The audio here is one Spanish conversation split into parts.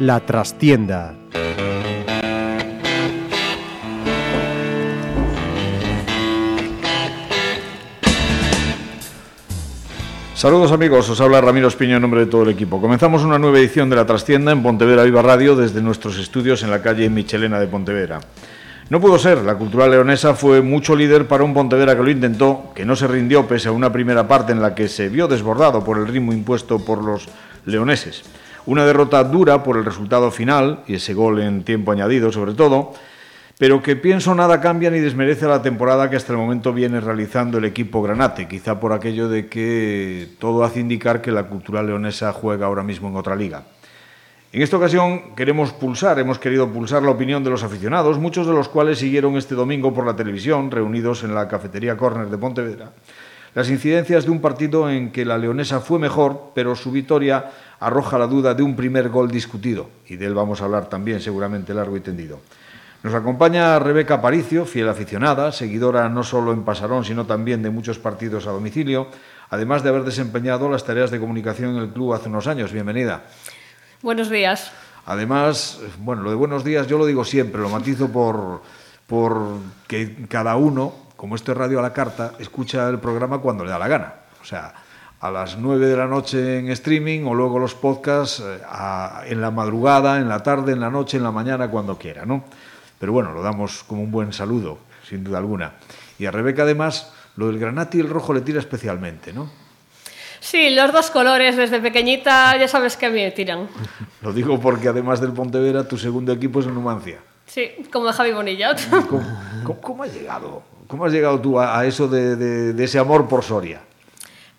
La trastienda. Saludos amigos, os habla Ramiro Espiño en nombre de todo el equipo. Comenzamos una nueva edición de La Trastienda en Pontevedra Viva Radio desde nuestros estudios en la calle Michelena de Pontevedra. No pudo ser, la cultura leonesa fue mucho líder para un Pontevedra que lo intentó, que no se rindió pese a una primera parte en la que se vio desbordado por el ritmo impuesto por los leoneses. Una derrota dura por el resultado final y ese gol en tiempo añadido sobre todo, pero que pienso nada cambia ni desmerece la temporada que hasta el momento viene realizando el equipo Granate, quizá por aquello de que todo hace indicar que la cultura leonesa juega ahora mismo en otra liga. En esta ocasión queremos pulsar, hemos querido pulsar la opinión de los aficionados, muchos de los cuales siguieron este domingo por la televisión, reunidos en la cafetería Corner de Pontevedra, las incidencias de un partido en que la leonesa fue mejor, pero su victoria arroja la duda de un primer gol discutido, y de él vamos a hablar también seguramente largo y tendido. Nos acompaña Rebeca Paricio, fiel aficionada, seguidora no solo en Pasarón, sino también de muchos partidos a domicilio, además de haber desempeñado las tareas de comunicación en el club hace unos años. Bienvenida. Buenos días. Además, bueno, lo de buenos días yo lo digo siempre, lo matizo por, por que cada uno, como esto es radio a la carta, escucha el programa cuando le da la gana. O sea, a las 9 de la noche en streaming o luego los podcasts eh, a, en la madrugada, en la tarde, en la noche, en la mañana, cuando quiera, ¿no? Pero bueno, lo damos como un buen saludo, sin duda alguna. Y a Rebeca, además, lo del granate y el rojo le tira especialmente, ¿no? Sí, los dos colores desde pequeñita ya sabes que a mí me tiran. Lo digo porque además del Pontevedra, tu segundo equipo es el Numancia. Sí, como de Javi Bonilla. ¿Cómo, cómo, cómo has llegado? ¿Cómo has llegado tú a, a eso de, de, de, ese amor por Soria?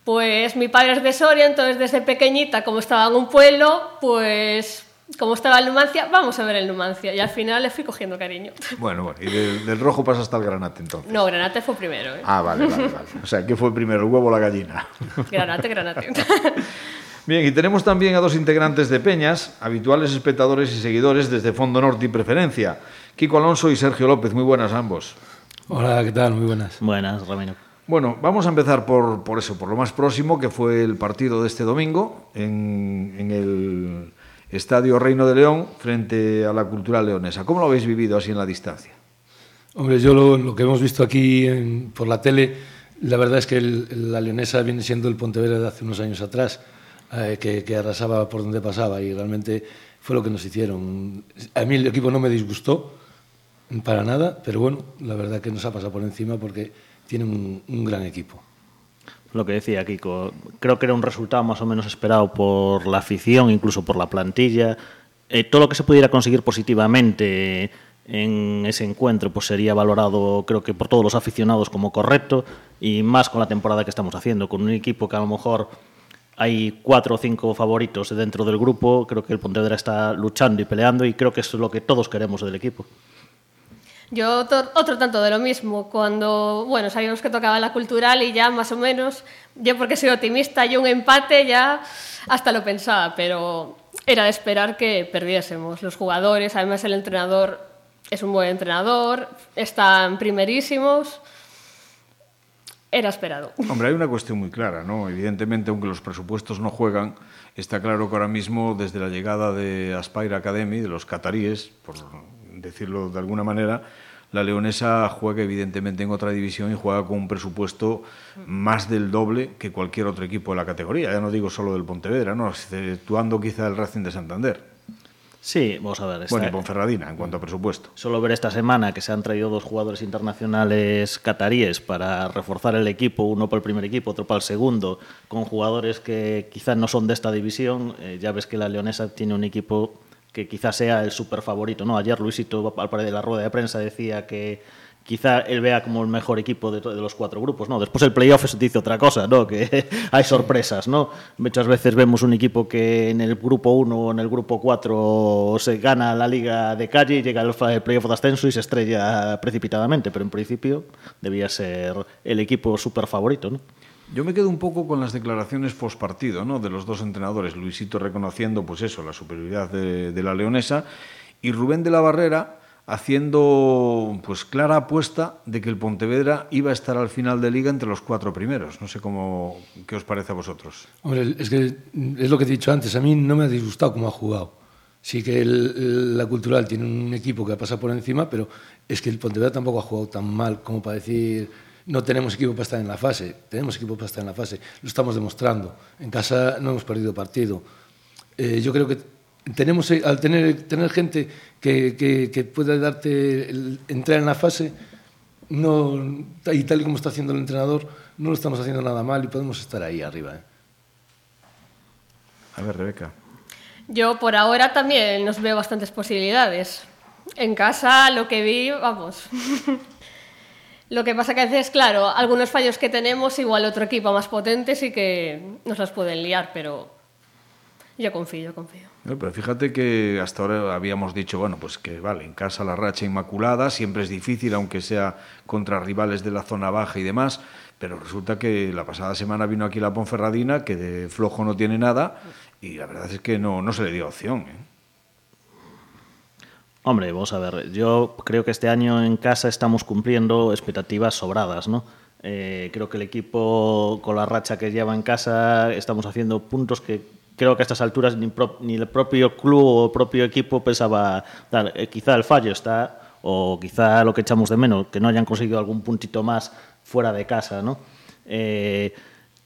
Pues mi padre es de Soria, entonces desde pequeñita, como estaba en un pueblo, pues como estaba el Numancia, vamos a ver el Numancia. Y al final le fui cogiendo cariño. Bueno, bueno, y del, del rojo pasa hasta el granate entonces. No, granate fue primero. ¿eh? Ah, vale, vale, vale. O sea, ¿qué fue primero, el huevo o la gallina? Granate, granate. Bien, y tenemos también a dos integrantes de Peñas, habituales espectadores y seguidores desde Fondo Norte y Preferencia. Kiko Alonso y Sergio López, muy buenas ambos. Hola, ¿qué tal? Muy buenas. Buenas, Ramiro. Bueno, vamos a empezar por, por eso, por lo más próximo, que fue el partido de este domingo en, en el Estadio Reino de León frente a la cultura leonesa. ¿Cómo lo habéis vivido así en la distancia? Hombre, yo lo, lo que hemos visto aquí en, por la tele, la verdad es que el, la leonesa viene siendo el Pontevedra de hace unos años atrás, eh, que, que, arrasaba por donde pasaba y realmente fue lo que nos hicieron. A mí el equipo no me disgustó para nada, pero bueno, la verdad que nos ha pasado por encima porque tienen un, un gran equipo lo que decía Kiko, creo que era un resultado más o menos esperado por la afición, incluso por la plantilla. Eh, todo lo que se pudiera conseguir positivamente en ese encuentro pues sería valorado creo que por todos los aficionados como correcto y más con la temporada que estamos haciendo, con un equipo que a lo mejor hay cuatro o cinco favoritos dentro del grupo, creo que el Pontevedra está luchando y peleando y creo que eso es lo que todos queremos del equipo. Yo otro, tanto de lo mismo, cuando, bueno, sabíamos que tocaba la cultural y ya más o menos, yo porque soy optimista y un empate ya hasta lo pensaba, pero era de esperar que perdiésemos los jugadores, además el entrenador es un buen entrenador, están primerísimos, era esperado. Hombre, hay una cuestión muy clara, ¿no? Evidentemente, aunque los presupuestos no juegan, está claro que ahora mismo, desde la llegada de Aspire Academy, de los cataríes, por decirlo de alguna manera, la leonesa juega evidentemente en otra división y juega con un presupuesto más del doble que cualquier otro equipo de la categoría. Ya no digo solo del Pontevedra, ¿no? exceptuando quizá el Racing de Santander. Sí, vamos a ver. Esta... Bueno, y Ponferradina, en cuanto a presupuesto. Solo ver esta semana que se han traído dos jugadores internacionales cataríes para reforzar el equipo, uno para el primer equipo, otro para el segundo, con jugadores que quizás no son de esta división. Eh, ya ves que la leonesa tiene un equipo que quizás sea el super favorito. ¿no? Ayer Luisito, al pared de la rueda de prensa, decía que quizá él vea como el mejor equipo de, los cuatro grupos, ¿no? Después el playoff se dice otra cosa, ¿no? Que hay sorpresas, ¿no? Muchas veces vemos un equipo que en el grupo 1 o en el grupo 4 se gana la liga de calle y llega el playoff de ascenso y se estrella precipitadamente, pero en principio debía ser el equipo super favorito. Yo me quedo un poco con las declaraciones post partido ¿no? de los dos entrenadores, Luisito reconociendo pues eso, la superioridad de, de la leonesa y Rubén de la Barrera haciendo pues clara apuesta de que el Pontevedra iba a estar al final de liga entre los cuatro primeros. No sé cómo qué os parece a vosotros. Hombre, es que es lo que he dicho antes, a mí no me ha disgustado cómo ha jugado. Sí que el, la Cultural tiene un equipo que ha pasado por encima, pero es que el Pontevedra tampoco ha jugado tan mal como para decir no tenemos equipo para estar en la fase. Tenemos equipo para estar en la fase. Lo estamos demostrando. En casa no hemos perdido partido. Eh, yo creo que tenemos, eh, al tener, tener gente que, que, que pueda darte el, entrar en la fase, no, y tal y como está haciendo el entrenador, no lo estamos haciendo nada mal y podemos estar ahí arriba. ¿eh? A ver, Rebeca. Yo por ahora también nos veo bastantes posibilidades. En casa lo que vi, vamos. lo que pasa que a veces, claro, algunos fallos que tenemos, igual otro equipo más potente sí que nos las pueden liar, pero yo confío, yo confío. Pero fíjate que hasta ahora habíamos dicho, bueno, pues que vale, en casa la racha inmaculada, siempre es difícil, aunque sea contra rivales de la zona baja y demás, pero resulta que la pasada semana vino aquí la Ponferradina, que de flojo no tiene nada, y la verdad es que no, no se le dio opción. ¿eh? Hombre, vamos a ver, yo creo que este año en casa estamos cumpliendo expectativas sobradas, ¿no? Eh, creo que el equipo, con la racha que lleva en casa, estamos haciendo puntos que creo que a estas alturas ni, pro, ni el propio club o el propio equipo pensaba dar. Eh, quizá el fallo está, o quizá lo que echamos de menos, que no hayan conseguido algún puntito más fuera de casa, ¿no? Eh,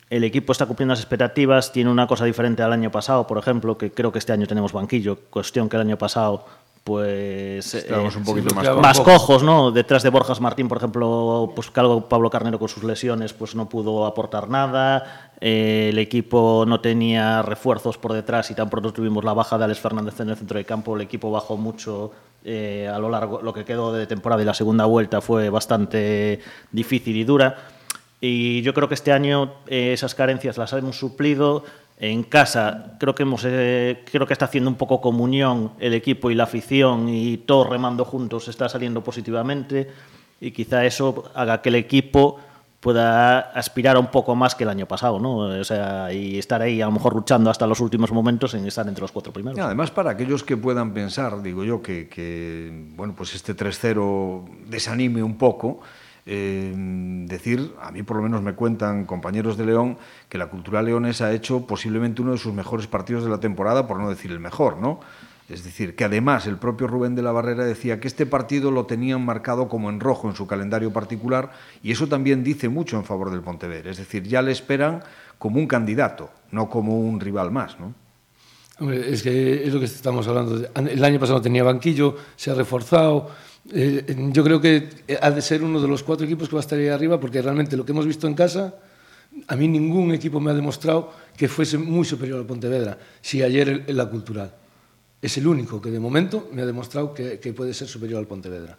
el equipo está cumpliendo las expectativas, tiene una cosa diferente al año pasado, por ejemplo, que creo que este año tenemos banquillo, cuestión que el año pasado pues Estábamos un poquito sí, más, más cojos, ¿no? Detrás de Borjas Martín, por ejemplo, pues Pablo Carnero con sus lesiones, pues no pudo aportar nada. Eh, el equipo no tenía refuerzos por detrás y tan pronto tuvimos la baja de Alex Fernández en el centro de campo. El equipo bajó mucho eh, a lo largo, lo que quedó de temporada y la segunda vuelta fue bastante difícil y dura. Y yo creo que este año eh, esas carencias las hemos suplido. En casa creo que hemos eh, creo que está haciendo un poco comunión el equipo y la afición y todo remando juntos está saliendo positivamente y quizá eso haga que el equipo pueda aspirar un poco más que el año pasado, ¿no? O sea, y estar ahí a lo mejor luchando hasta los últimos momentos en estar entre los cuatro primeros. Además, para aquellos que puedan pensar, digo yo, que, que bueno, pues este 3-0 desanime un poco, eh, decir, a mí por lo menos me cuentan compañeros de León, que la cultura leonesa ha hecho posiblemente uno de sus mejores partidos de la temporada, por no decir el mejor, ¿no? Es decir, que además el propio Rubén de la Barrera decía que este partido lo tenían marcado como en rojo en su calendario particular y eso también dice mucho en favor del Pontevedra. Es decir, ya le esperan como un candidato, no como un rival más, ¿no? Es que lo que estamos hablando. El año pasado tenía banquillo, se ha reforzado. Eh, yo creo que ha de ser uno de los cuatro equipos que va a estar ahí arriba porque realmente lo que hemos visto en casa, a mí ningún equipo me ha demostrado que fuese muy superior al Pontevedra. Si ayer en la cultural. es el único que de momento me ha demostrado que, que, puede ser superior al Pontevedra.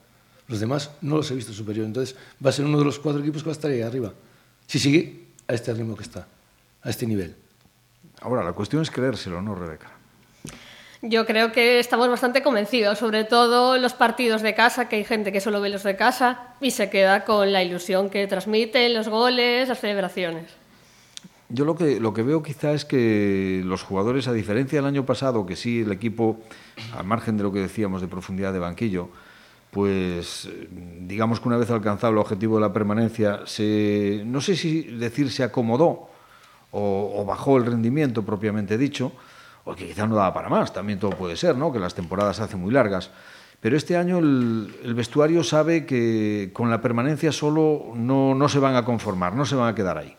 Los demás no los he visto superior. Entonces va a ser uno de los cuatro equipos que va a estar ahí arriba. Si sigue a este ritmo que está, a este nivel. Ahora, la cuestión es creérselo, ¿no, Rebeca? Yo creo que estamos bastante convencidos, sobre todo los partidos de casa, que hay gente que solo ve los de casa y se queda con la ilusión que transmiten, los goles, las celebraciones. Yo lo que, lo que veo quizá es que los jugadores, a diferencia del año pasado, que sí el equipo, al margen de lo que decíamos de profundidad de banquillo, pues digamos que una vez alcanzado el objetivo de la permanencia, se, no sé si decir se acomodó o, bajó el rendimiento propiamente dicho, o que quizá no daba para más, también todo puede ser, ¿no? que las temporadas se hacen muy largas. Pero este año el, vestuario sabe que con la permanencia solo no, no se van a conformar, no se van a quedar ahí.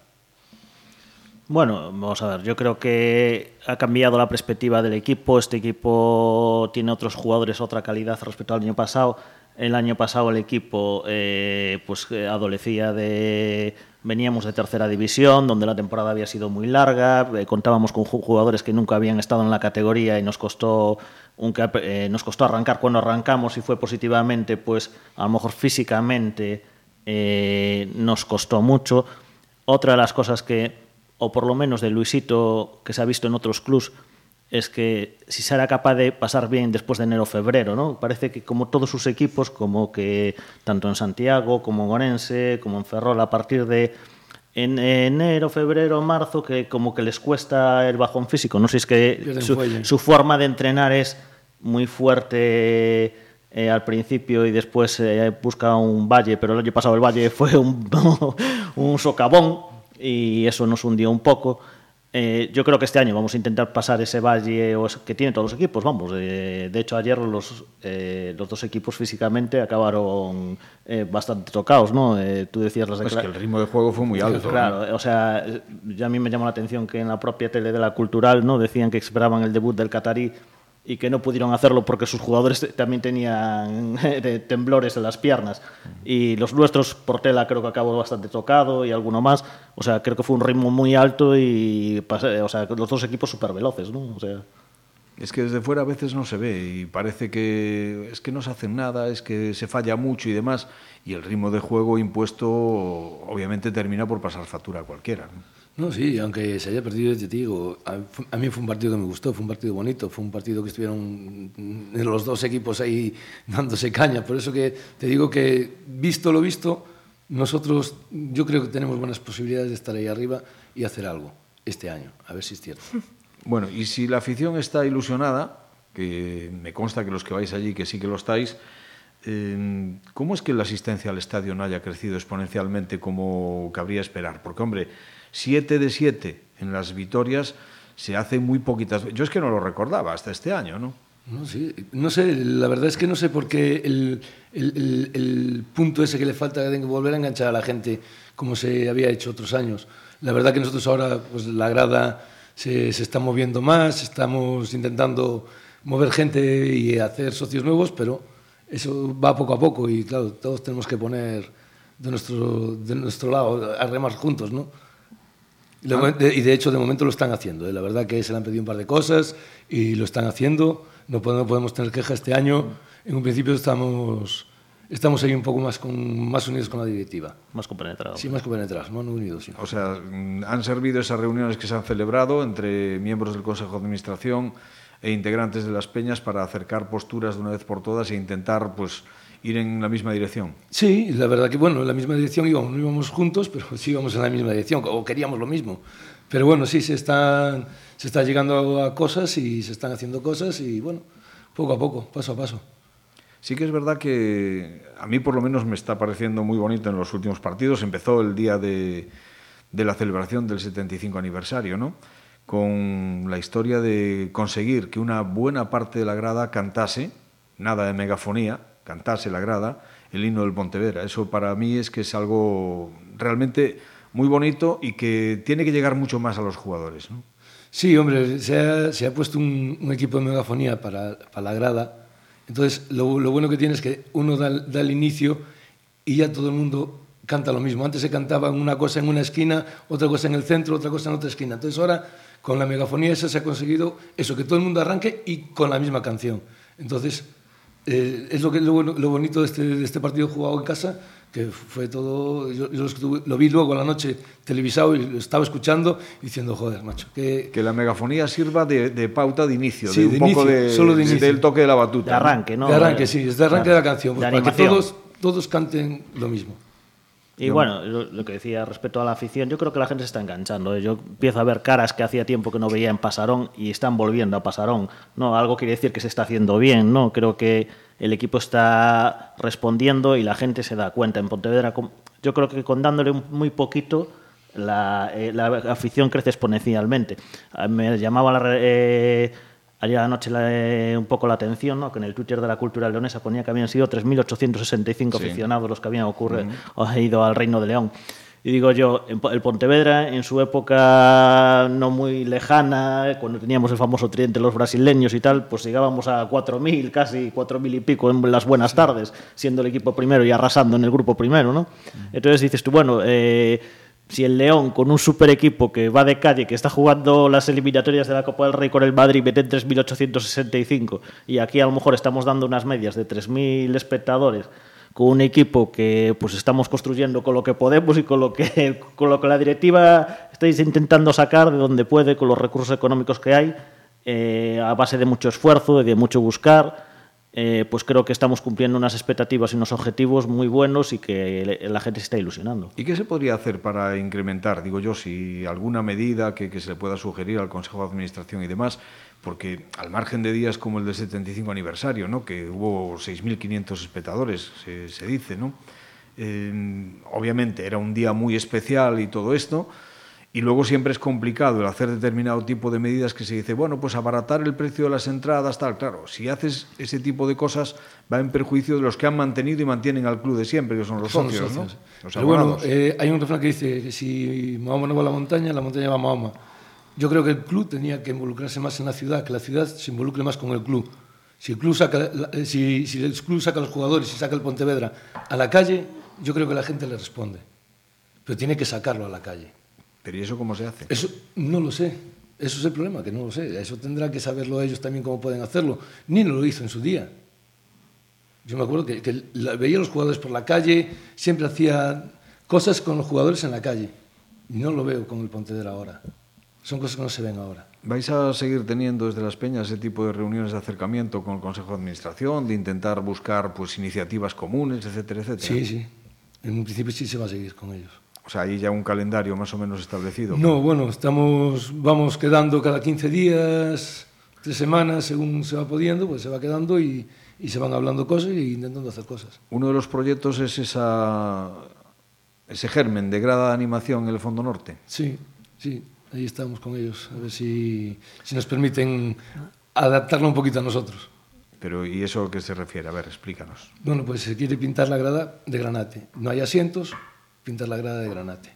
Bueno, vamos a ver, yo creo que ha cambiado la perspectiva del equipo. Este equipo tiene otros jugadores, otra calidad respecto al año pasado. El año pasado el equipo eh, pues adolecía de veníamos de tercera división, donde la temporada había sido muy larga, eh, contábamos con jugadores que nunca habían estado en la categoría y nos costó eh, nos costó arrancar cuando arrancamos y fue positivamente, pues a lo mejor físicamente eh, nos costó mucho. Otra de las cosas que o por lo menos de Luisito que se ha visto en otros clubs es que si será capaz de pasar bien después de enero febrero, ¿no? Parece que como todos sus equipos, como que tanto en Santiago como en Orense, como en Ferrol, a partir de en enero, febrero, marzo, que como que les cuesta el bajón físico. No sé si es que su, su, forma de entrenar es muy fuerte eh, al principio y después eh, busca un valle, pero el año pasado el valle fue un, un socavón y eso nos hundió un poco. Eh, yo creo que este año vamos a intentar pasar ese valle que tienen todos los equipos. Vamos, eh, de hecho ayer los, eh, los dos equipos físicamente acabaron eh, bastante tocados, ¿no? Eh, tú decías las Pues que el ritmo de juego fue muy alto. Claro, ¿no? o sea, ya a mí me llamó la atención que en la propia tele de la cultural, ¿no? Decían que esperaban el debut del catarí y que no pudieron hacerlo porque sus jugadores también tenían temblores en las piernas. Y los nuestros, Portela creo que acabó bastante tocado y alguno más. O sea, creo que fue un ritmo muy alto y o sea, los dos equipos súper veloces, ¿no? O sea... Es que desde fuera a veces no se ve y parece que es que no se hacen nada, es que se falla mucho y demás. Y el ritmo de juego impuesto obviamente termina por pasar factura a cualquiera. No, sí, aunque se haya perdido, te digo, a, mí fue un partido que me gustó, fue un partido bonito, fue un partido que estuvieron los dos equipos ahí dándose caña. Por eso que te digo que, visto lo visto, nosotros yo creo que tenemos buenas posibilidades de estar ahí arriba y hacer algo este año, a ver si es cierto. Bueno, y si la afición está ilusionada, que me consta que los que vais allí, que sí que lo estáis, eh, ¿cómo es que la asistencia al estadio no haya crecido exponencialmente como cabría esperar? Porque, hombre, 7 de 7 en las victorias se hace muy poquitas. Yo es que no lo recordaba hasta este año, ¿no? No, sí. no sé, la verdad es que no sé por qué el, el, el, el, punto ese que le falta de volver a enganchar a la gente como se había hecho otros años. La verdad que nosotros ahora, pues la grada se, se está moviendo más, estamos intentando mover gente y hacer socios nuevos, pero eso va poco a poco y claro, todos tenemos que poner de nuestro, de nuestro lado, a remar juntos, ¿no? Ah. Y de hecho, de momento lo están haciendo. ¿eh? La verdad que se le han pedido un par de cosas y lo están haciendo. No podemos, no podemos tener queja este año. En un principio estamos, estamos ahí un poco más, con, más unidos con la directiva. Más compenetrados. Sí, más compenetrados, más unidos. Sí. O sea, han servido esas reuniones que se han celebrado entre miembros del Consejo de Administración e integrantes de las peñas para acercar posturas de una vez por todas e intentar, pues, ir en la misma dirección. Sí, la verdad que bueno, en la misma dirección íbamos, no íbamos juntos, pero sí íbamos en la misma dirección, o queríamos lo mismo. Pero bueno, sí, se está, se está llegando a cosas y se están haciendo cosas y bueno, poco a poco, paso a paso. Sí que es verdad que a mí por lo menos me está pareciendo muy bonito en los últimos partidos. Empezó el día de, de la celebración del 75 aniversario, ¿no? con la historia de conseguir que una buena parte de la grada cantase, nada de megafonía, cantase la grada el himno del Pontevedra. Eso para mí es que es algo realmente muy bonito y que tiene que llegar mucho más a los jugadores. Sí, hombre, se ha, puesto un, equipo de megafonía para, para la grada. Entonces, lo, lo, bueno que tiene es que uno da, da, el inicio y ya todo el mundo canta lo mismo. Antes se cantaba una cosa en una esquina, otra cosa en el centro, otra cosa en otra esquina. Entonces, ahora con la megafonía esa se ha conseguido eso, que todo el mundo arranque y con la misma canción. Entonces, eh, es lo, que, lo, lo bonito de este, de este, partido jugado en casa, que fue todo. Yo, yo lo vi luego a la noche televisado y lo estaba escuchando diciendo, joder, macho. Que, que la megafonía sirva de, de pauta de inicio, sí, de un de poco inicio, de, solo de inicio. del toque de la batuta. De arranque, ¿no? De arranque, sí, es de arranque de, de la canción, pues para que todos, todos canten lo mismo. Y bueno, lo, lo, que decía respecto a la afición, yo creo que la gente se está enganchando. ¿eh? Yo empiezo a ver caras que hacía tiempo que no veía en Pasarón y están volviendo a Pasarón. No, algo quiere decir que se está haciendo bien, ¿no? Creo que el equipo está respondiendo y la gente se da cuenta. En Pontevedra, yo creo que con dándole muy poquito, la, eh, la afición crece exponencialmente. Me llamaba la. Eh, Ayer anoche la, un poco la atención, ¿no? que en el Twitter de la Cultura Leonesa ponía que habían sido 3.865 sí. aficionados los que habían ocurre, uh -huh. ido al Reino de León. Y digo yo, el Pontevedra, en su época no muy lejana, cuando teníamos el famoso tridente los brasileños y tal, pues llegábamos a 4.000, casi 4.000 y pico en las buenas tardes, siendo el equipo primero y arrasando en el grupo primero, ¿no? Entonces dices tú, bueno, eh, si el León, con un super equipo que va de calle, que está jugando las eliminatorias de la Copa del Rey con el Madrid, mete en 3.865, y aquí a lo mejor estamos dando unas medias de 3.000 espectadores, con un equipo que pues estamos construyendo con lo que podemos y con lo que, con lo que la directiva estáis intentando sacar de donde puede, con los recursos económicos que hay, eh, a base de mucho esfuerzo de mucho buscar, eh, pues creo que estamos cumpliendo unas expectativas y unos objetivos muy buenos y que la gente se está ilusionando. ¿Y qué se podría hacer para incrementar, digo yo, si alguna medida que, se le pueda sugerir al Consejo de Administración y demás? Porque al margen de días como el del 75 aniversario, ¿no? que hubo 6.500 espectadores, se, se dice, ¿no? Eh, obviamente era un día muy especial y todo esto, y luego siempre es complicado el hacer determinado tipo de medidas que se dice, bueno, pues abaratar el precio de las entradas, tal. Claro, si haces ese tipo de cosas va en perjuicio de los que han mantenido y mantienen al club de siempre, que son los Son socios, socios. ¿no? Los Pero bueno, eh, hay un refrán que dice que si Mahoma no va a la montaña, la montaña va a Mahoma. Yo creo que el club tenía que involucrarse más en la ciudad, que la ciudad se involucre más con el club. Si el club saca, eh, si, si el club saca a los jugadores y saca el Pontevedra a la calle, yo creo que la gente le responde. Pero tiene que sacarlo a la calle. Pero ¿y eso cómo se hace? Eso no lo sé. Eso es el problema, que no lo sé. Eso tendrán que saberlo ellos también cómo pueden hacerlo. Ni lo hizo en su día. Yo me acuerdo que, que la- veía a los jugadores por la calle, siempre hacía cosas con los jugadores en la calle. Y no lo veo con el Pontevedra ahora. Son cosas que no se ven ahora. ¿Vais a seguir teniendo desde las peñas ese tipo de reuniones de acercamiento con el Consejo de Administración, de intentar buscar pues iniciativas comunes, etcétera, etcétera? Sí, sí. En un principio sí se va a seguir con ellos. O sea, hay ya un calendario más o menos establecido. No, bueno, estamos, vamos quedando cada 15 días, tres semanas, según se va pudiendo, pues se va quedando y, y se van hablando cosas y intentando hacer cosas. Uno de los proyectos es esa, ese germen de grada de animación en el Fondo Norte. Sí, sí, ahí estamos con ellos, a ver si, si nos permiten adaptarlo un poquito a nosotros. Pero ¿y eso a qué se refiere? A ver, explícanos. Bueno, pues se quiere pintar la grada de granate. No hay asientos, pintar la grada de granate.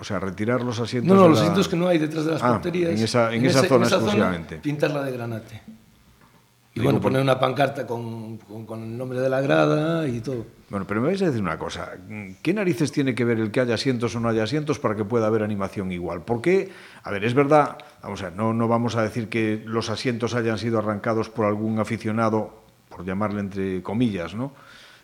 O sea, retirar los asientos. No, no, de los la- asientos que no hay detrás de las Ah, porterías. en esa- en esa zona exclusivamente. pintarla de granate. Y bueno, poner una pancarta con, con- con el nombre de la grada y todo. Bueno, pero me vais a decir una cosa. ¿Qué narices tiene que ver el que haya asientos o no haya asientos para que pueda haber animación igual? ¿Por qué? A ver, es verdad, vamos a ver, no, no vamos a decir que los asientos hayan sido arrancados por algún aficionado, por llamarle entre comillas, ¿no?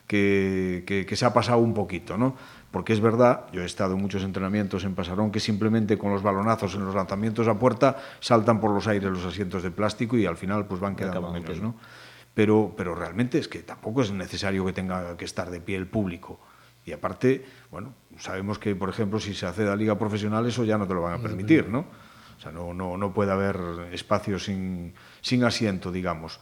Que, que- que se ha pasado un poquito, ¿no? Porque es verdad, yo he estado en muchos entrenamientos en Pasarón que simplemente con los balonazos en los lanzamientos a puerta saltan por los aires los asientos de plástico y al final pues van quedando menos. ¿no? Pero, pero realmente es que tampoco es necesario que tenga que estar de pie el público. Y aparte, bueno, sabemos que, por ejemplo, si se hace la liga profesional, eso ya no te lo van a permitir, ¿no? O sea, no, no, no puede haber espacio sin, sin asiento, digamos.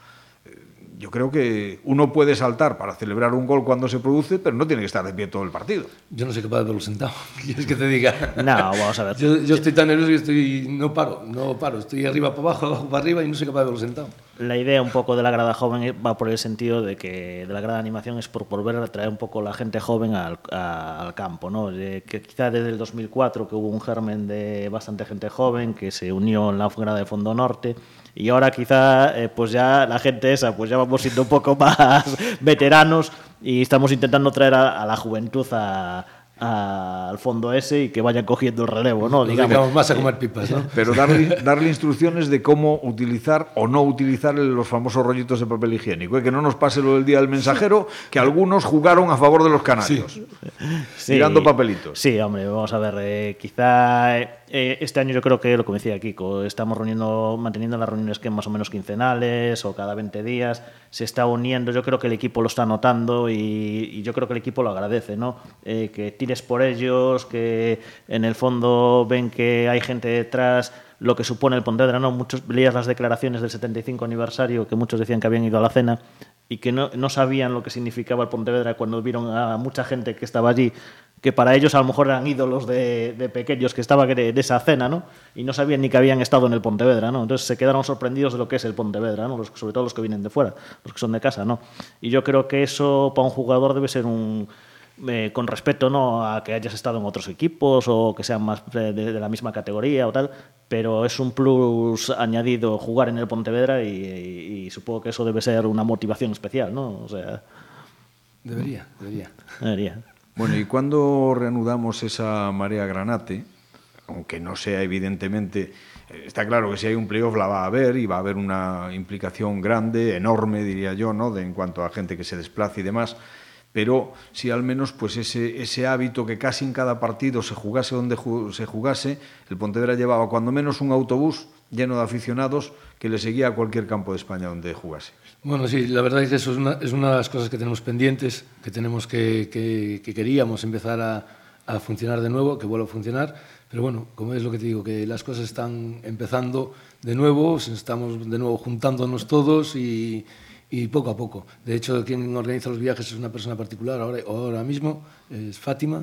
Yo creo que uno puede saltar para celebrar un gol cuando se produce, pero no tiene que estar de pie todo el partido. Yo no soy capaz de verlo sentado. ¿Qué ¿Quieres que te diga? No, vamos a ver. Yo, yo estoy tan nervioso que estoy, no paro, no paro. Estoy arriba para abajo, abajo para arriba y no soy capaz de verlo sentado. La idea un poco de la grada joven va por el sentido de que de la grada de animación es por volver a traer un poco la gente joven al, a- al campo, ¿no? De que quizá desde el 2004 que hubo un germen de bastante gente joven que se unió en la grada de Fondo Norte y ahora quizá eh, pues ya la gente esa pues ya vamos siendo un poco más veteranos y estamos intentando traer a, a la juventud a- a- al fondo ese y que vayan cogiendo el relevo, ¿no? Nos dedicamos más a comer pipas, ¿no? Pero darle, darle instrucciones de cómo utilizar o no utilizar los famosos rollitos de papel higiénico. ¿eh? Que no nos pase lo del día del mensajero, que algunos jugaron a favor de los canarios. Sí. Tirando papelitos. Sí, hombre, vamos a ver. eh, quizá eh, este año yo creo que lo que decía Kiko, estamos reuniendo, manteniendo las reuniones que más o menos quincenales o cada 20 días. Se está uniendo, yo creo que el equipo lo está notando y, y yo creo que el equipo lo agradece, ¿no? Eh, que tires por ellos, que en el fondo ven que hay gente detrás lo que supone el Pontevedra. Muchos leías las declaraciones del 75 aniversario que muchos decían que habían ido a la cena y que no, no sabían lo que significaba el Pontevedra cuando vieron a mucha gente que estaba allí, que para ellos a lo mejor eran ídolos de, de pequeños que estaban en esa cena, ¿no? Y no sabían ni que habían estado en el Pontevedra, ¿no? Entonces se quedaron sorprendidos de lo que es el Pontevedra, ¿no? Sobre todo los que vienen de fuera, los que son de casa, ¿no? Y yo creo que eso para un jugador debe ser un eh, con respecto no a que hayas estado en otros equipos o que sean más de, de la misma categoría o tal, pero es un plus añadido jugar en el Pontevedra y, y- y supongo que eso debe ser una motivación especial, ¿no? O sea, Debería, debería. debería. Bueno, ¿y cuándo reanudamos esa marea granate? Aunque no sea evidentemente... eh, Está claro que si hay un playoff la va a haber y va a haber una implicación grande, enorme, diría yo, ¿no? De, en cuanto a gente que se desplace y demás. Pero si al menos pues ese, ese hábito que casi en cada partido se jugase donde se jugase, el Pontevedra llevaba cuando menos un autobús lleno de aficionados que le seguía a cualquier campo de España donde jugase. Bueno, sí, la verdad es que eso es una, es una de las cosas que tenemos pendientes, que tenemos que, que queríamos empezar a, a funcionar de nuevo, que vuelva a funcionar, pero bueno, como es lo que te digo, que las cosas están empezando de nuevo, estamos de nuevo juntándonos todos y, y poco a poco. De hecho, quien organiza los viajes es una persona particular ahora, ahora mismo, es Fátima,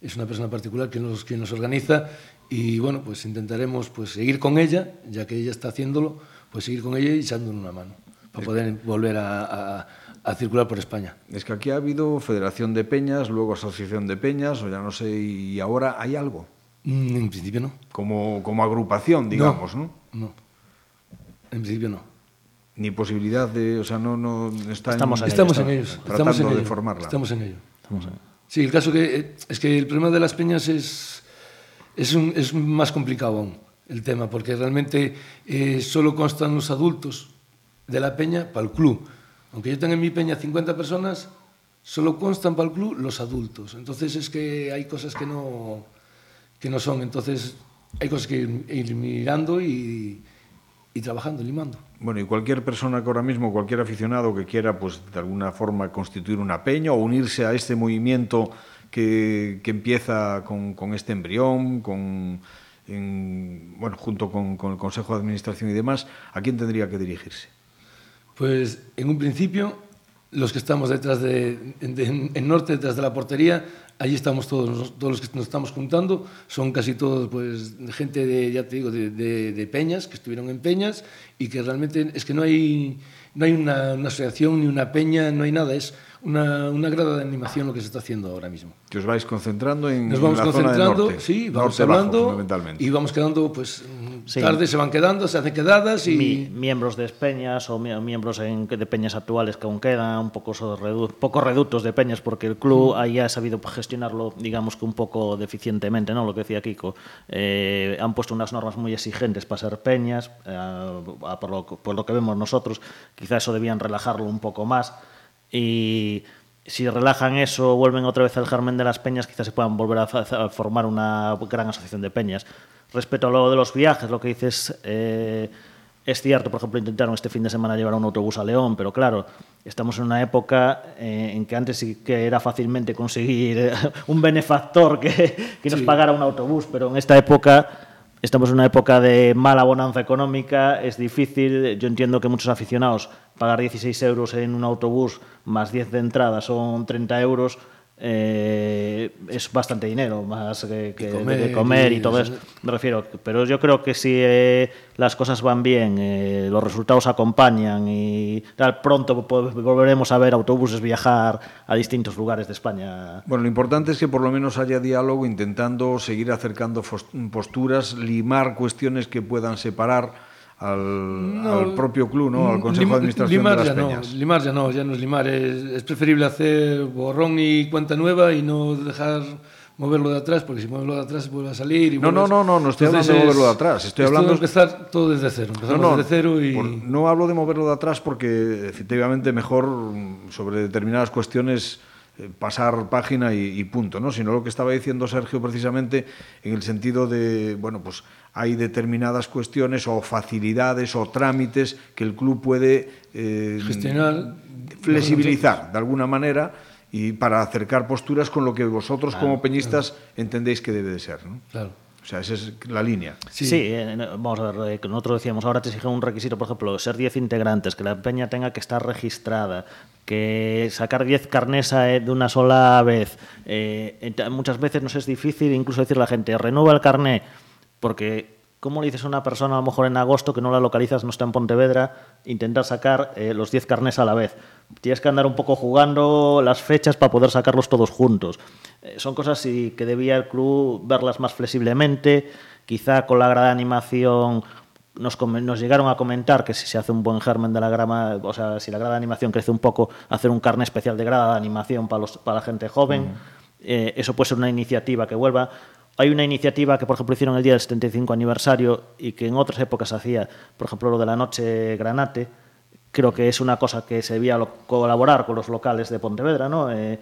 es una persona particular que nos, quien nos organiza y bueno, pues intentaremos pues, seguir con ella, ya que ella está haciéndolo, pues seguir con ella y echándole una mano para poder volver a, a, a circular por España. Es que aquí ha habido Federación de Peñas, luego Asociación de Peñas, o ya no sé, y ahora hay algo. Mm, En principio no. Como, como agrupación, digamos, ¿no? No. En principio no. Ni posibilidad de, o sea, no, no está Estamos en ello, Estamos en ellos. tratando Estamos en de ello. formarla. Estamos en ello. Estamos en- Sí, el caso que eh, es que el problema de las peñas es, es, un- es más complicado aún el tema, porque realmente eh, solo constan los adultos de la peña para el club. Aunque yo tenga en mi peña 50 personas, solo constan para el club los adultos. Entonces es que hay cosas que no, que no son. Entonces hay cosas que ir, ir mirando y, y trabajando, limando. Bueno, y cualquier persona que ahora mismo, cualquier aficionado que quiera, pues de alguna forma constituir una peña o unirse a este movimiento que, que empieza con, con este embrión, con, en- bueno, junto con, el Consejo de Administración y demás, ¿a quién tendría que dirigirse? Pues en un principio, los que estamos detrás de, en norte, detrás de la portería, allí estamos todos, todos los que nos estamos juntando, son casi todos, pues, gente de, ya te digo, de, de- de peñas, que estuvieron en peñas, y que realmente es que no hay, no hay una, una asociación ni una peña, no hay nada, es una, una grada de animación lo que se está haciendo ahora mismo. Que os vais concentrando en, Nos vamos en la zona del concentrando, norte, sí, vamos norte bajo, hablando fundamentalmente. y vamos quedando, pues, Sí. tarde se van quedando, se hacen quedadas y... Mi- miembros de peñas o mi- miembros en- de peñas actuales que aún quedan, un poco redu- pocos reductos de peñas, porque el club ahí ha sabido gestionarlo, digamos que un poco deficientemente, ¿no? Lo que decía Kiko. Eh, han puesto unas normas muy exigentes para ser peñas, eh, por, lo, por lo que vemos nosotros, quizá eso debían relajarlo un poco más. Y si relajan eso, vuelven otra vez al germen de las peñas, quizás se puedan volver a, formar una gran asociación de peñas. Respecto a lo de los viajes, lo que dices eh, es cierto. Por ejemplo, intentaron este fin de semana llevar un autobús a León, pero claro, estamos en una época eh, en que antes sí que era fácilmente conseguir eh, un benefactor que, que nos pagara un autobús, pero en esta época Estamos en una época de mala bonanza económica, es difícil. Yo entiendo que muchos aficionados pagar 16 euros en un autobús más 10 de entrada son 30 euros. Eh, es bastante dinero, más que, comer, de comer y, todo eso. Me refiero, pero yo creo que si eh, las cosas van bien, eh, los resultados acompañan y tal, pronto volveremos a ver autobuses viajar a distintos lugares de España. Bueno, lo importante es que por lo menos haya diálogo intentando seguir acercando posturas, limar cuestiones que puedan separar al, al propio club, ¿no? al Consejo Lim- de Administración limar de las ya Peñas. No, limar ya no, ya no es limar. Es, es preferible hacer borrón y cuenta nueva y no dejar moverlo de atrás, porque si moverlo de atrás vuelve a salir. Y No, no, no, no, no estoy Entonces hablando de moverlo de atrás, estoy es hablando- empezar todo desde cero. Empezamos No, no, desde cero y. por- no hablo de moverlo de atrás porque efectivamente mejor sobre determinadas cuestiones eh, pasar página y, y punto, ¿no? Sino lo que estaba diciendo Sergio precisamente en el sentido de, bueno, pues hay determinadas cuestiones o facilidades o trámites que el club puede eh, Gestionar. flexibilizar de alguna manera y para acercar posturas con lo que vosotros como peñistas entendéis que debe de ser, ¿no? Claro. O sea, esa es la línea. Sí, eh, no, vamos a ver, eh, que nosotros decíamos, ahora te exigen un requisito, por ejemplo, ser 10 integrantes, que la peña tenga que estar registrada, que sacar 10 carnés eh, de una sola vez. Eh, muchas veces nos es difícil incluso decirle a la gente, renueva el carné, porque ¿cómo le dices a una persona a lo mejor en agosto que no la localizas, no está en Pontevedra, intentar sacar eh, los 10 carnés a la vez? Tienes que andar un poco jugando las fechas para poder sacarlos todos juntos. Eh, son cosas sí, que debía el club verlas más flexiblemente, quizá con la grada de animación nos, llegaron a comentar que si se hace un buen germen de la grama, o sea, si la grada de animación crece un poco, hacer un carnet especial de grada de animación para, los, para la gente joven. Eh, eso puede ser una iniciativa que vuelva. Hay una iniciativa que, por ejemplo, hicieron el día del 75 aniversario y que en otras épocas hacía, por ejemplo, lo de la noche granate. Creo que es una cosa que se debía colaborar con los locales de Pontevedra, ¿no? Eh,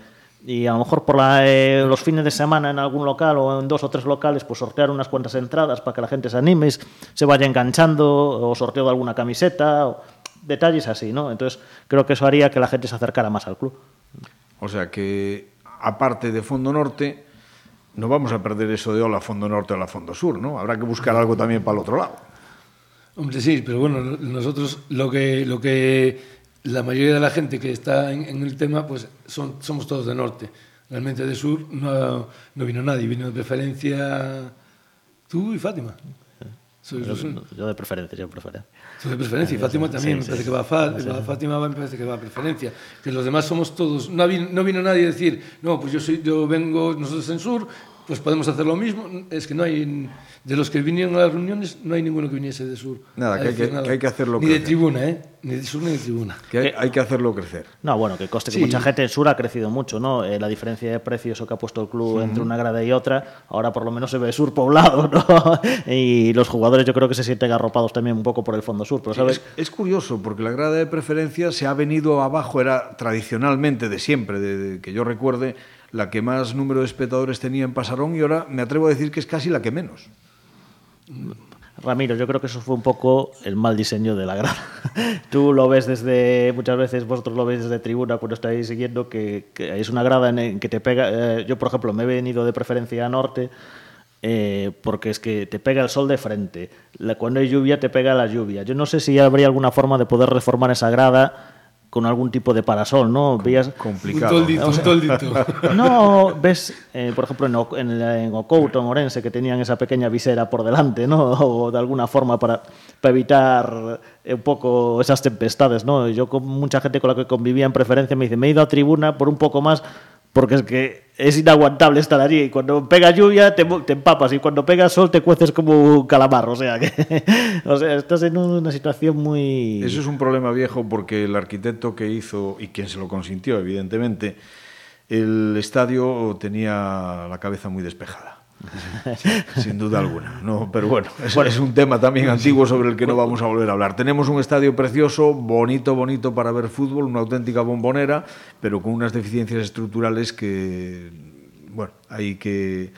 y a lo mejor por eh, los fines de semana en algún local o en dos o tres locales, pues sortear unas cuantas entradas para que la gente se anime, se vaya enganchando, o sorteo de alguna camiseta, o detalles así, ¿no? Entonces creo que eso haría que la gente se acercara más al club. O sea que, aparte de Fondo Norte, no vamos a perder eso de hola Fondo Norte, hola Fondo Sur, ¿no? Habrá que buscar algo también para el otro lado. Hombre, sí, pero bueno, nosotros lo que, lo que la mayoría de la gente que está en, en el tema, pues son, somos todos de norte. Realmente de sur no, no vino nadie, vino de preferencia tú y Fátima. Sí, sí, sí. Yo de preferencia, yo de preferencia. Tú de preferencia, y Fátima también, sí, me parece sí, que va a, Fátima, sí. Fátima me parece que va a preferencia. Que los demás somos todos. No vino, no vino nadie a decir, no, pues yo, soy, yo vengo, nosotros en Sur, pues podemos hacer lo mismo. Es que no hay, de los que vinieron a las reuniones, no hay ninguno que viniese de sur. Nada, que hay que, nada. que hay que, hacerlo Ni crecer. de tribuna, ¿eh? Ni de sur ni de tribuna. Que hay, hay que hacerlo crecer. No, bueno, que coste que sí. mucha gente en sur ha crecido mucho, ¿no? Eh, la diferencia de precios que ha puesto el club entre una grada y otra, ahora por lo menos se ve sur poblado, ¿no? y los jugadores yo creo que se sienten arropados también un poco por el fondo sur. Pero, ¿sabes? Es, es, curioso, porque la grada de preferencia se ha venido abajo, era tradicionalmente de siempre, de, de que yo recuerde la que más número de espectadores tenía en Pasarón y ahora me atrevo a decir que es casi la que menos. Ramiro, yo creo que eso fue un poco el mal diseño de la grada. Tú lo ves desde, muchas veces vosotros lo veis desde tribuna cuando estáis siguiendo, que, que es una grada en que te pega, eh, yo por ejemplo me he venido de preferencia a norte, eh, porque es que te pega el sol de frente, la, cuando hay lluvia te pega la lluvia. Yo no sé si habría alguna forma de poder reformar esa grada con algún tipo de parasol, ¿no? Veías complicado. Un toldito, un toldito. No, ves, eh, por ejemplo, en, en, en Ocouto, en Orense, que tenían esa pequeña visera por delante, ¿no? O de alguna forma para, para evitar un poco esas tempestades, ¿no? Yo con mucha gente con la que convivía en preferencia me dice, me he ido a tribuna por un poco más porque es que es inaguantable estar allí. Y cuando pega lluvia te, empapas y cuando pega sol te cueces como un calamar. O sea, que, o sea, estás en una situación muy... Eso es un problema viejo porque el arquitecto que hizo y quien se lo consintió, evidentemente, el estadio tenía la cabeza muy despejada. Sin duda alguna, no, pero bueno, es, bueno, es un tema también antiguo sobre el que no vamos a volver a hablar. Tenemos un estadio precioso, bonito, bonito para ver fútbol, una auténtica bombonera, pero con unas deficiencias estructurales que, bueno, hay que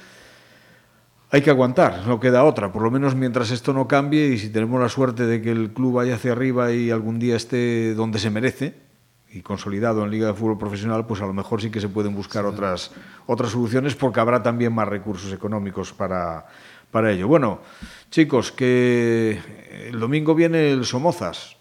hay que aguantar, no queda otra, por lo menos mientras esto no cambie y si tenemos la suerte de que el club vaya hacia arriba y algún día esté donde se merece, y consolidado en Liga de Fútbol Profesional, pues a lo mejor sí que se pueden buscar sí. otras, otras soluciones porque habrá también más recursos económicos para, para ello. Bueno, chicos, que el domingo viene el Somozas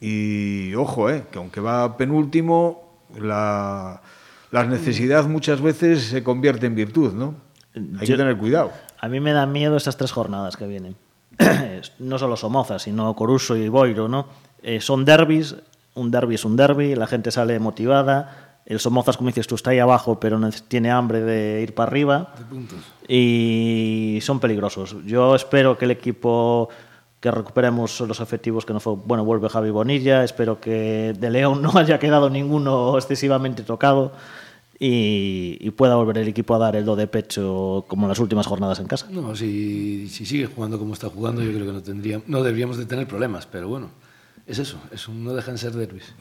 y ojo, eh, que aunque va penúltimo, la, la necesidad muchas veces se convierte en virtud, ¿no? Hay Yo, que tener cuidado. A mí me dan miedo estas tres jornadas que vienen. no solo Somozas, sino Coruso y Boiro, ¿no? Eh, son derbis, un derby es un derby, la gente sale motivada, el Somozas, como dices tú, está ahí abajo, pero tiene hambre de ir para arriba. Y son peligrosos. Yo espero que el equipo que recuperemos los efectivos que no fue, bueno, vuelve Javi Bonilla, espero que de León no haya quedado ninguno excesivamente tocado y, y, pueda volver el equipo a dar el do de pecho como en las últimas jornadas en casa. No, si, si sigue jugando como está jugando, yo creo que no tendría, no deberíamos de tener problemas, pero bueno es eso, es un, no dejan ser derbis.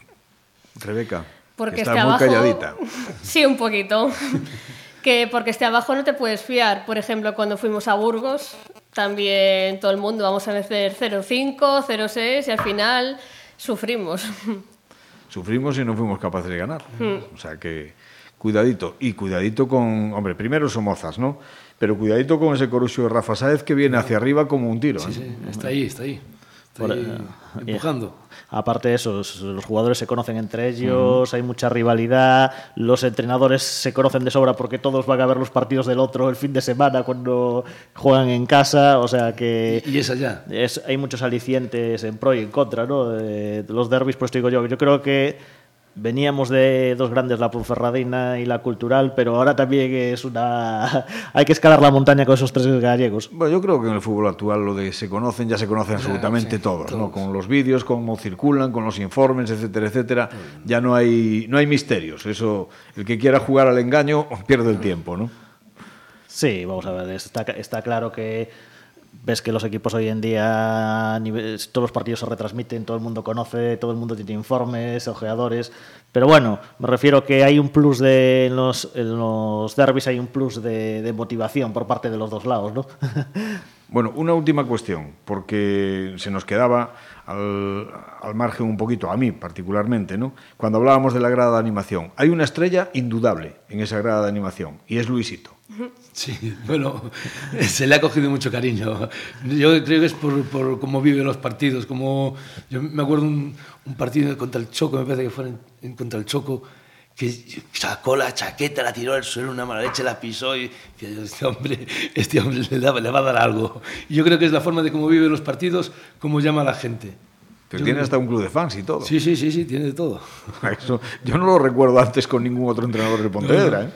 Rebeca, porque está muy abajo, calladita. Sí, un poquito. que porque esté abajo no te puedes fiar. Por ejemplo, cuando fuimos a Burgos, también todo el mundo vamos a hacer 0,5, 0,6 y al final sufrimos. Sufrimos y no fuimos capaces de ganar. Mm. O sea que cuidadito. Y cuidadito con, hombre, primero Somozas, ¿no? Pero cuidadito con ese corusio de Rafa Sáez que viene hacia arriba como un tiro. Sí, ¿eh? sí, está ahí, está ahí. Por, uh, empujando. Aparte de eso, los jugadores se conocen entre ellos, hay mucha rivalidad, los entrenadores se conocen de sobra porque todos van a ver los partidos del otro el fin de semana cuando juegan en casa, o sea que... Y, y es allá. Es, hay muchos alicientes en pro y en contra, ¿no? De, de los derbis, pues digo yo, yo creo que veníamos de dos grandes, la Ponferradina y la Cultural, pero ahora también es una... hay que escalar la montaña con esos tres gallegos. Bueno, yo creo que en el fútbol actual lo de se conocen, ya se conocen absolutamente sí, todos, todos, ¿no? Con los vídeos, cómo circulan, con los informes, etcétera, etcétera. Ya no hay, no hay misterios. Eso, el que quiera jugar al engaño pierde el tiempo, ¿no? Sí, vamos a ver, está, está claro que ves que los equipos hoy en día, todos los partidos se retransmiten, todo el mundo conoce, todo el mundo tiene informes, ojeadores. Pero bueno, me refiero que hay un plus de en los, en los derbis, hay un plus de, de motivación por parte de los dos lados, ¿no? Bueno, una última cuestión, porque se nos quedaba al, al, margen un poquito, a mí particularmente, ¿no? Cuando hablábamos de la grada de animación. Hay una estrella indudable en esa grada de animación, y es Luisito. Sí, bueno, se le ha cogido mucho cariño. Yo creo que es por, por cómo vive los partidos. Como, yo me acuerdo un, un partido contra el Choco, me parece que fue en, en contra el Choco, que sacó la chaqueta, la tiró al suelo, una mala leche, la pisó y este hombre, este hombre le, da, le va a dar algo. Y yo creo que es la forma de cómo vive los partidos, cómo llama a la gente. Pero yo, tiene hasta un club de fans y todo. Sí, sí, sí, sí, tiene de todo. Eso, yo no lo recuerdo antes con ningún otro entrenador de Pontevedra. No, no. ¿eh?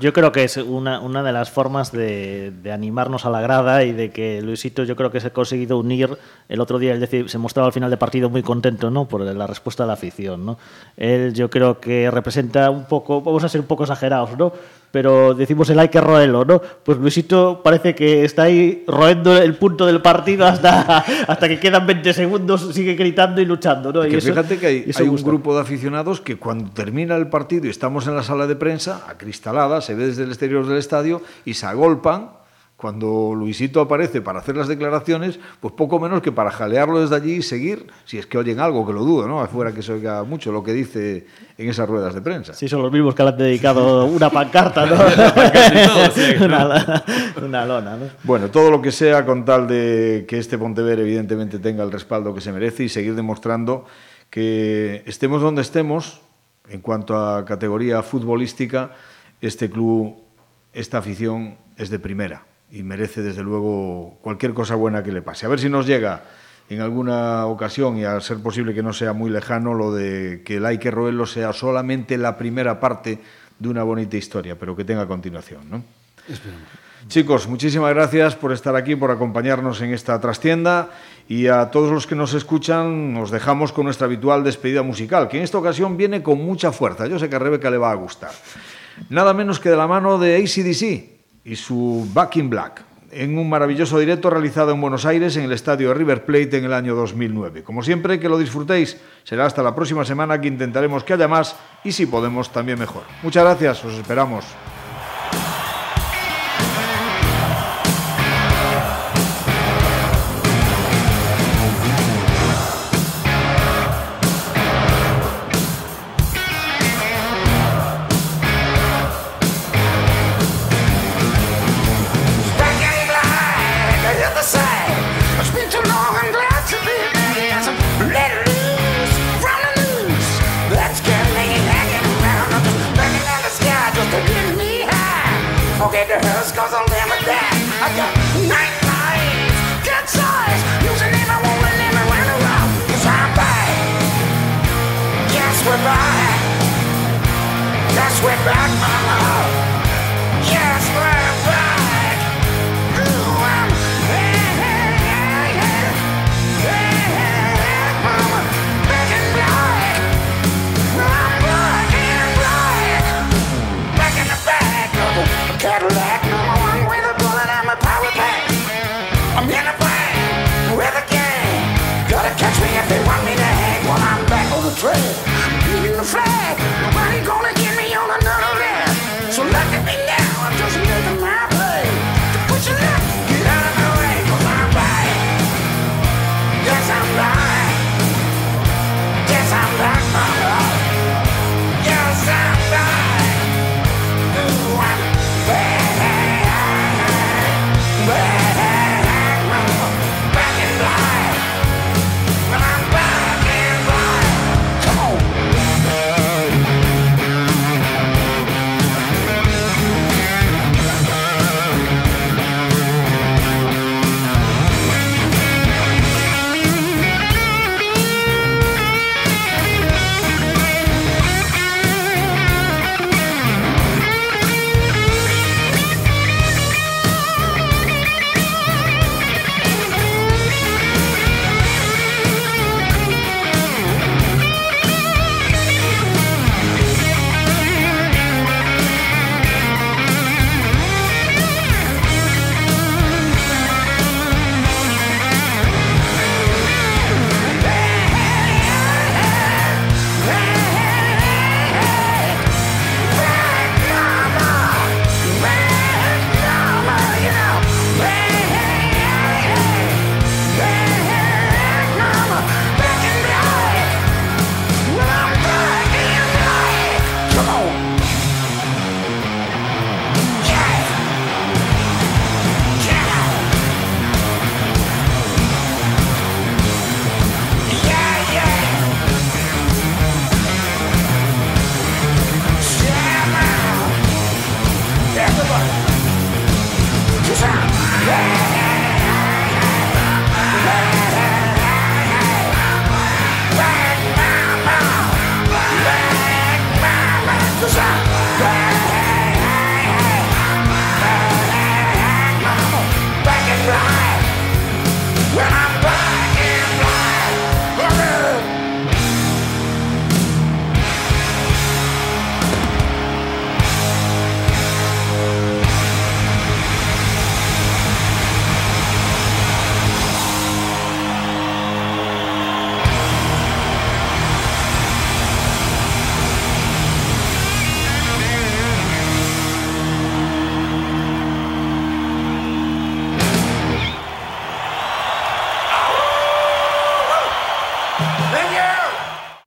Yo creo que es una, una de las formas de, animarnos a la grada y de que Luisito yo creo que se ha conseguido unir. El otro día él se mostraba al final de partido muy contento ¿no? por la respuesta de la afición. ¿no? Él yo creo que representa un poco, vamos a ser un poco exagerados, ¿no? Pero decimos el hay que roerlo, ¿no? Pues Luisito parece que está ahí roendo el punto del partido hasta, hasta que quedan 20 segundos, sigue gritando y luchando, ¿no? Que eso, fíjate que hay, hay un grupo de aficionados que cuando termina el partido y estamos en la sala de prensa, acristalada, se ve desde el exterior del estadio y se agolpan cuando Luisito aparece para hacer las declaraciones, pues poco menos que para jalearlo desde allí y seguir, si es que oyen algo, que lo dudo, ¿no? Afuera que se oiga mucho lo que dice en esas ruedas de prensa. Sí, son los mismos que le han dedicado una pancarta, ¿no? una, una, lona, ¿no? Bueno, todo lo que sea con tal de que este Pontevedra evidentemente tenga el respaldo que se merece y seguir demostrando que estemos donde estemos, en cuanto a categoría futbolística, este club, esta afición es de primera y merece desde luego cualquier cosa buena que le pase. A ver si nos llega en alguna ocasión y a ser posible que no sea muy lejano lo de que el Hay que roerlo sea solamente la primera parte de una bonita historia, pero que tenga continuación. ¿no? Esperemos. Chicos, muchísimas gracias por estar aquí, por acompañarnos en esta trastienda y a todos los que nos escuchan nos dejamos con nuestra habitual despedida musical, que en esta ocasión viene con mucha fuerza. Yo sé que a Rebeca le va a gustar. Nada menos que de la mano de ACDC, y su Back in Black, en un maravilloso directo realizado en Buenos Aires en el estadio River Plate en el año 2009. Como siempre, que lo disfrutéis. Será hasta la próxima semana que intentaremos que haya más y si podemos también mejor. Muchas gracias, os esperamos. We're back, mama Yes, we're back Ooh, I'm back, black I'm back in black Back in the back of a Cadillac one with a bullet and my power pack. I'm in a with a gang. Gotta catch me if they want me to hang while I'm back on the trail. Beating the flag. Nobody gonna So look at